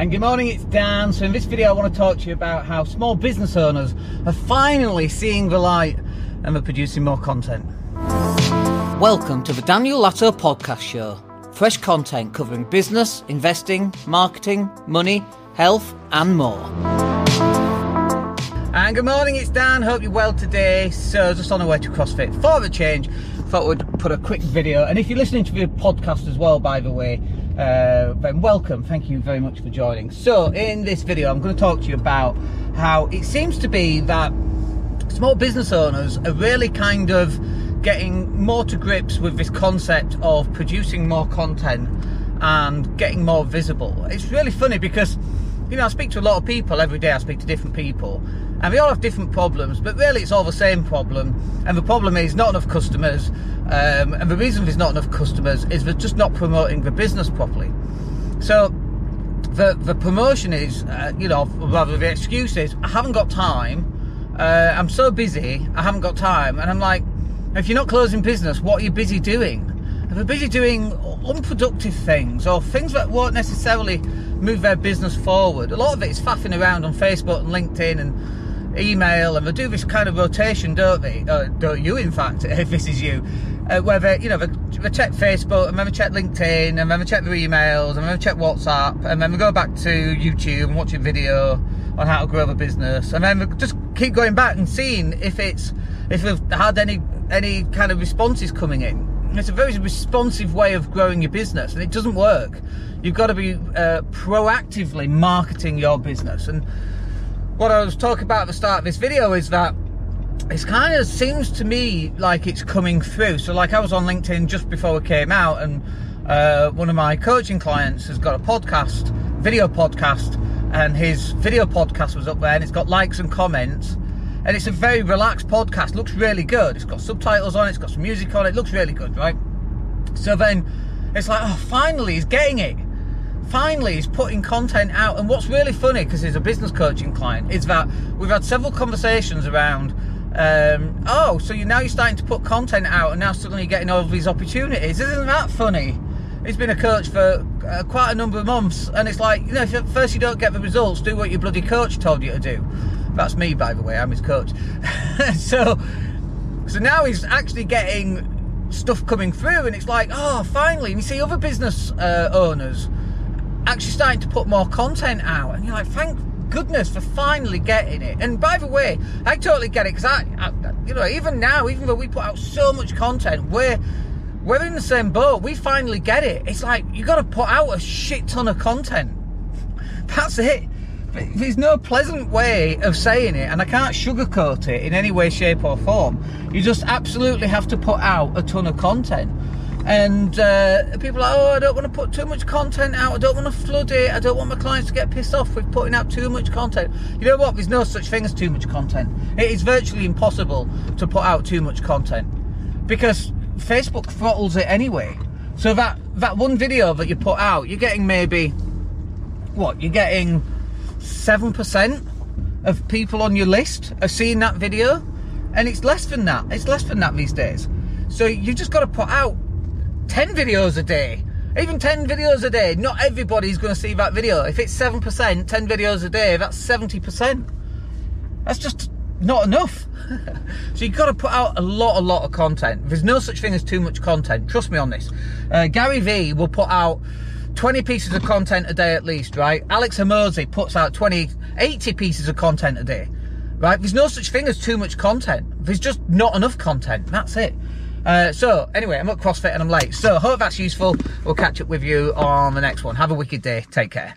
And good morning, it's Dan. So in this video I want to talk to you about how small business owners are finally seeing the light and they're producing more content. Welcome to the Daniel Latto Podcast Show. Fresh content covering business, investing, marketing, money, health, and more. And good morning, it's Dan. Hope you're well today. So just on the way to CrossFit for a change, thought we'd put a quick video. And if you're listening to the podcast as well, by the way, uh, then welcome. Thank you very much for joining. So in this video, I'm going to talk to you about how it seems to be that small business owners are really kind of getting more to grips with this concept of producing more content and getting more visible. It's really funny because, you know, I speak to a lot of people every day, I speak to different people, and we all have different problems, but really it's all the same problem. And the problem is not enough customers, um, and the reason there's not enough customers is they're just not promoting the business properly. So, the, the promotion is, uh, you know, rather the excuse is, I haven't got time, uh, I'm so busy, I haven't got time, and I'm like, if you're not closing business, what are you busy doing? If they're busy doing unproductive things or things that won't necessarily move their business forward, a lot of it is faffing around on Facebook and LinkedIn and email, and they do this kind of rotation, don't they? Uh, don't you, in fact, if this is you, uh, where they, you know, they, they check Facebook and then they check LinkedIn and then they check their emails and then they check WhatsApp and then they go back to YouTube and watch a video on how to grow a business and then just keep going back and seeing if it's if they've had any any kind of responses coming in. It's a very responsive way of growing your business, and it doesn't work. You've got to be uh, proactively marketing your business. And what I was talking about at the start of this video is that it kind of seems to me like it's coming through. So, like, I was on LinkedIn just before we came out, and uh, one of my coaching clients has got a podcast, video podcast, and his video podcast was up there, and it's got likes and comments and it's a very relaxed podcast. Looks really good. It's got subtitles on it. It's got some music on it. Looks really good, right? So then it's like, oh, finally he's getting it. Finally he's putting content out. And what's really funny, because he's a business coaching client, is that we've had several conversations around. Um, oh, so you now you're starting to put content out, and now suddenly you're getting all these opportunities. Isn't that funny? He's been a coach for uh, quite a number of months, and it's like, you know, if at first you don't get the results, do what your bloody coach told you to do. That's me, by the way. I'm his coach. so, so now he's actually getting stuff coming through, and it's like, oh, finally. And you see other business uh, owners actually starting to put more content out, and you're like, thank goodness for finally getting it. And by the way, I totally get it because I, I, you know, even now, even though we put out so much content, we're we're in the same boat. We finally get it. It's like you got to put out a shit ton of content. That's it. There's no pleasant way of saying it, and I can't sugarcoat it in any way, shape, or form. You just absolutely have to put out a ton of content. And uh, people are oh, I don't want to put too much content out. I don't want to flood it. I don't want my clients to get pissed off with putting out too much content. You know what? There's no such thing as too much content. It is virtually impossible to put out too much content because Facebook throttles it anyway. So that that one video that you put out, you're getting maybe what? You're getting 7% of people on your list are seeing that video. And it's less than that. It's less than that these days. So you've just got to put out 10 videos a day. Even 10 videos a day. Not everybody's going to see that video. If it's 7%, 10 videos a day, that's 70%. That's just not enough. so you've got to put out a lot, a lot of content. There's no such thing as too much content. Trust me on this. Uh, Gary Vee will put out 20 pieces of content a day at least, right? Alex Hormozi puts out 20, 80 pieces of content a day, right? There's no such thing as too much content. There's just not enough content. That's it. Uh, so, anyway, I'm at CrossFit and I'm late. So, hope that's useful. We'll catch up with you on the next one. Have a wicked day. Take care.